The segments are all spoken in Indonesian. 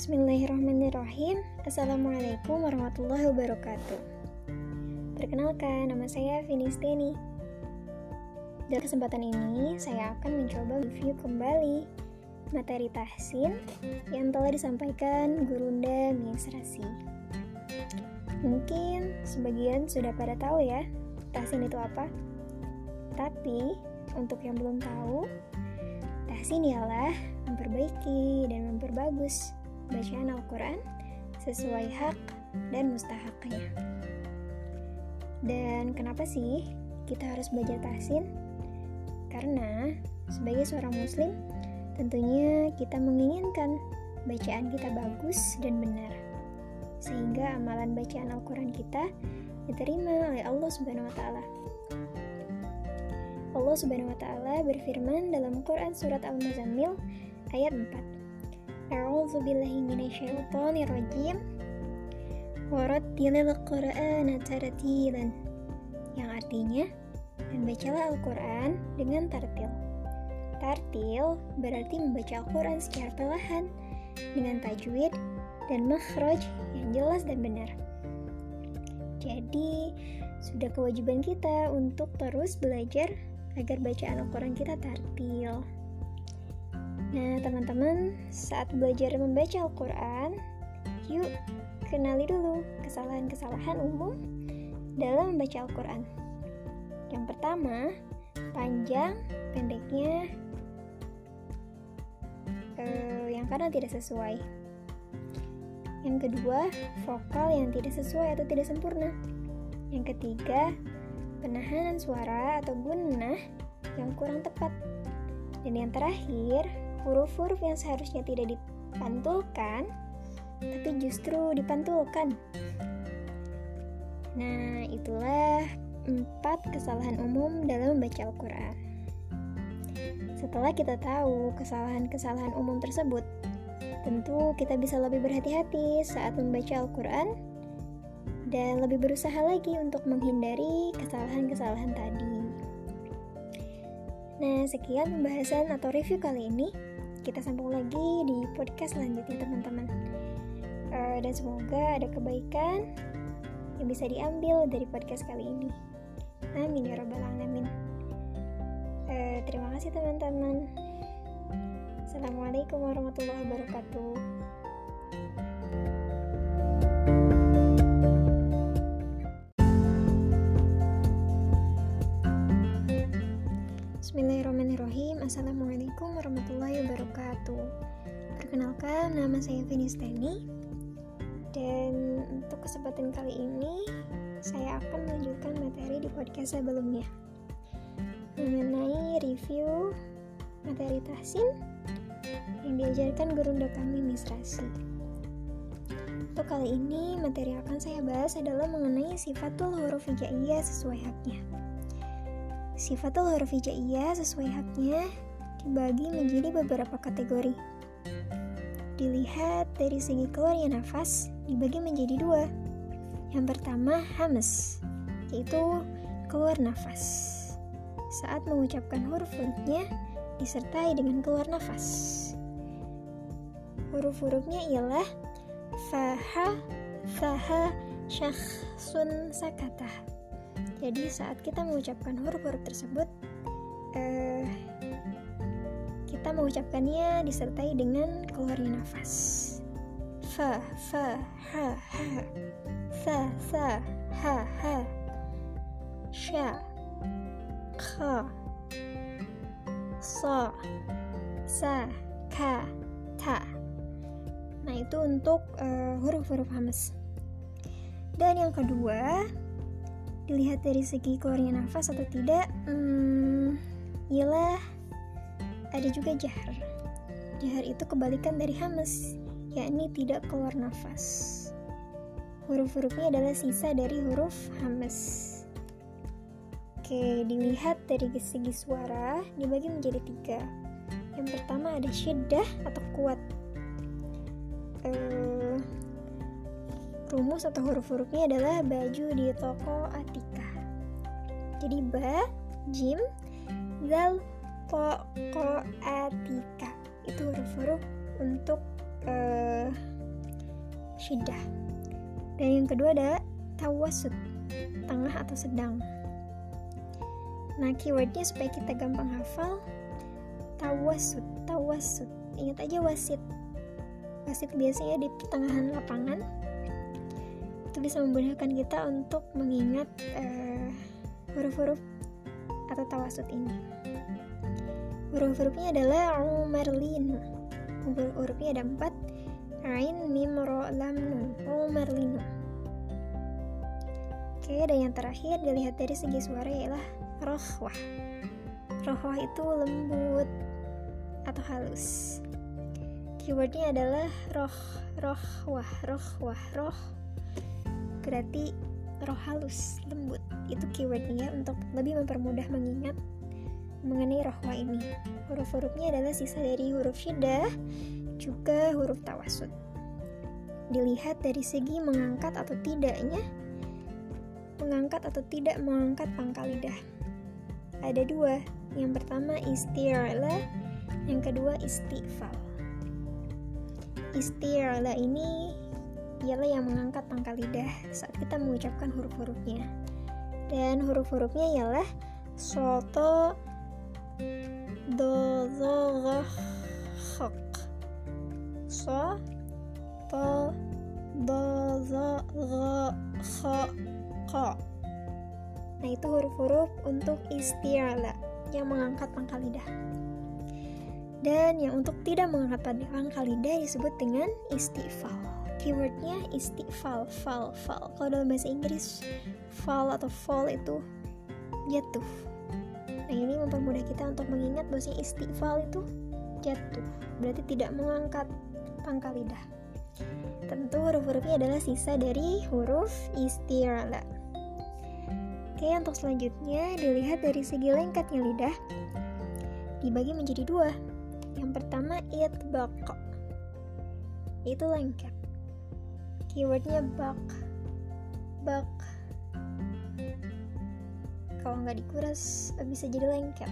Bismillahirrahmanirrahim. Assalamualaikum warahmatullahi wabarakatuh. Perkenalkan, nama saya Finisteni Dalam kesempatan ini, saya akan mencoba review kembali materi tahsin yang telah disampaikan Gurunda Ministrasi Mungkin sebagian sudah pada tahu ya, tahsin itu apa? Tapi, untuk yang belum tahu, tahsin ialah memperbaiki dan memperbagus bacaan Al-Quran sesuai hak dan mustahaknya. Dan kenapa sih kita harus belajar tahsin? Karena sebagai seorang muslim, tentunya kita menginginkan bacaan kita bagus dan benar. Sehingga amalan bacaan Al-Quran kita diterima oleh Allah Subhanahu wa taala. Allah Subhanahu wa taala berfirman dalam Quran surat Al-Muzammil ayat 4. A'udzu billahi minasyaitonir rajim. Warattilil Qur'ana tartilan. Yang artinya, membacalah Al-Qur'an dengan tartil. Tartil berarti membaca Al-Qur'an secara perlahan dengan tajwid dan makhraj yang jelas dan benar. Jadi, sudah kewajiban kita untuk terus belajar agar bacaan Al-Quran kita tartil. Nah, teman-teman, saat belajar membaca Al-Quran, yuk kenali dulu kesalahan-kesalahan umum dalam membaca Al-Quran. Yang pertama, panjang, pendeknya, eh, yang kadang tidak sesuai. Yang kedua, vokal yang tidak sesuai atau tidak sempurna. Yang ketiga, penahanan suara atau gunah yang kurang tepat. Dan yang terakhir, huruf-huruf yang seharusnya tidak dipantulkan, tapi justru dipantulkan. Nah, itulah empat kesalahan umum dalam membaca Al-Quran. Setelah kita tahu kesalahan-kesalahan umum tersebut, tentu kita bisa lebih berhati-hati saat membaca Al-Quran dan lebih berusaha lagi untuk menghindari kesalahan-kesalahan tadi. Nah, sekian pembahasan atau review kali ini kita sambung lagi di podcast selanjutnya teman-teman. Uh, dan semoga ada kebaikan yang bisa diambil dari podcast kali ini. Amin ya robbal alamin. Uh, terima kasih teman-teman. Assalamualaikum warahmatullahi wabarakatuh Bismillahirrahmanirrahim. Assalamualaikum warahmatullahi wabarakatuh. Perkenalkan, nama saya Finisteni. Dan untuk kesempatan kali ini Saya akan melanjutkan materi di podcast sebelumnya. Mengenai review materi tahsin Yang diajarkan gurunda kami Misrasi Untuk kali ini, materi yang akan saya bahas adalah mengenai sifatul huruf hijaiyah sesuai haknya Sifatul huruf hijaiyah sesuai haknya dibagi menjadi beberapa kategori. Dilihat dari segi keluarnya nafas, dibagi menjadi dua. Yang pertama, hamas, yaitu keluar nafas. Saat mengucapkan huruf-hurufnya, disertai dengan keluar nafas. Huruf-hurufnya ialah faha, faha, syakhsun, sakatah. Jadi saat kita mengucapkan huruf-huruf tersebut, uh, kita mengucapkannya disertai dengan keluarnya nafas. Fa, fa, ha, ha, sa, sa, ha, ha, sha, kha, sa, sa, ka, ta. Nah itu untuk uh, huruf-huruf hamas. Dan yang kedua, dilihat dari segi keluarnya nafas atau tidak, hmm, ialah ada juga jahar. Jahar itu kebalikan dari hamas, yakni tidak keluar nafas. Huruf-hurufnya adalah sisa dari huruf hamas. Oke, dilihat dari segi suara dibagi menjadi tiga. Yang pertama ada syiddah atau kuat. Uh, rumus atau huruf-hurufnya adalah baju di toko Atika. Jadi ba, jim, zal, toko Atika. Itu huruf-huruf untuk uh, syiddah. Dan yang kedua ada tawasud, tengah atau sedang. Nah, keywordnya supaya kita gampang hafal, tawasud, tawasud. Ingat aja wasit. Wasit biasanya di pertengahan lapangan. Itu bisa memudahkan kita untuk mengingat uh, huruf-huruf atau tawasud ini. Huruf-hurufnya adalah Umarlin. Huruf-hurufnya ada empat. Ain, Mim, Ro, Lam, Nun. Umarlin. Oke, dan yang terakhir dilihat dari segi suara ialah rohwah. Rohwah itu lembut atau halus. Keywordnya adalah roh, rohwah, rohwah, roh. Berarti roh halus, lembut. Itu keywordnya untuk lebih mempermudah mengingat mengenai rohwa ini. Huruf-hurufnya adalah sisa dari huruf syiddah, juga huruf tawasud. Dilihat dari segi mengangkat atau tidaknya, mengangkat atau tidak mengangkat pangkal lidah. Ada dua, yang pertama isti'la, yang kedua istifal. Isti'la ini ialah yang mengangkat pangkal lidah saat kita mengucapkan huruf-hurufnya. Dan huruf-hurufnya ialah soto, do zo gha khak so to do zo gha kha qa nah itu huruf-huruf untuk isti'ala yang mengangkat pangkal lidah. Dan yang untuk tidak mengangkat pangkal lidah disebut dengan istifal keywordnya istifal fal fal kalau dalam bahasa Inggris fal atau fall itu jatuh Nah ini mempermudah kita untuk mengingat bahwa istighfal itu jatuh, berarti tidak mengangkat pangkal lidah. Tentu huruf-hurufnya adalah sisa dari huruf istirala. Oke, untuk selanjutnya dilihat dari segi lengkatnya lidah dibagi menjadi dua. Yang pertama itbaq. Itu lengket. Keywordnya bak. Bak. Kalau nggak dikuras bisa jadi lengket.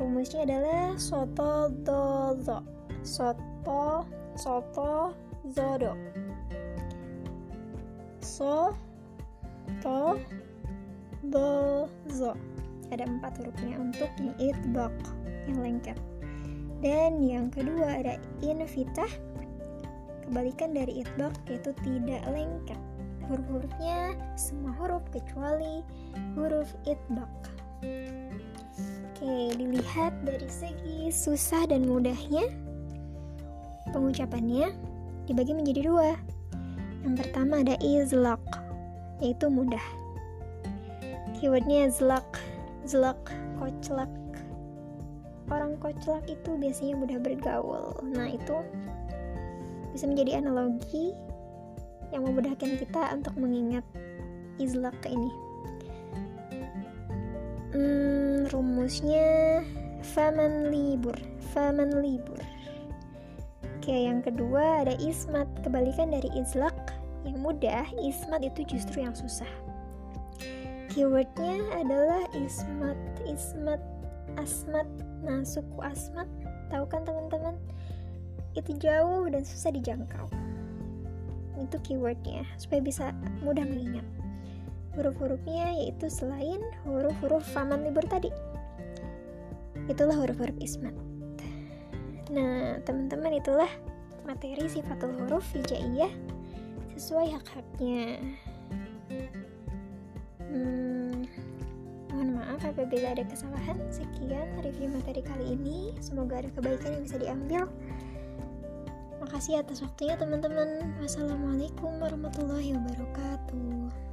Rumusnya adalah soto dozo soto soto zodo. So to dozo ada empat hurufnya untuk yang itbaq yang lengket. Dan yang kedua ada invitah kebalikan dari itbaq yaitu tidak lengket huruf-hurufnya semua huruf kecuali huruf itbaq. Oke, dilihat dari segi susah dan mudahnya pengucapannya dibagi menjadi dua. Yang pertama ada izlaq, yaitu mudah. Keywordnya zlak, zlak, koclak. Orang koclak itu biasanya mudah bergaul. Nah itu bisa menjadi analogi yang memudahkan kita untuk mengingat izlak ini. Hmm, rumusnya faman libur, faman libur. Oke, yang kedua ada ismat, kebalikan dari izlak yang mudah, ismat itu justru yang susah. Keywordnya adalah ismat, ismat, asmat. Nah, suku asmat, tahu kan teman-teman? Itu jauh dan susah dijangkau. Itu keywordnya supaya bisa mudah mengingat. Huruf-hurufnya yaitu selain huruf-huruf faman libur tadi. Itulah huruf-huruf ismat. Nah teman-teman itulah materi sifatul huruf hijaiyah sesuai hak-haknya. Hmm, mohon maaf apabila ada kesalahan. Sekian review materi kali ini. Semoga ada kebaikan yang bisa diambil Makasih atas waktunya teman-teman. Wassalamualaikum warahmatullahi wabarakatuh.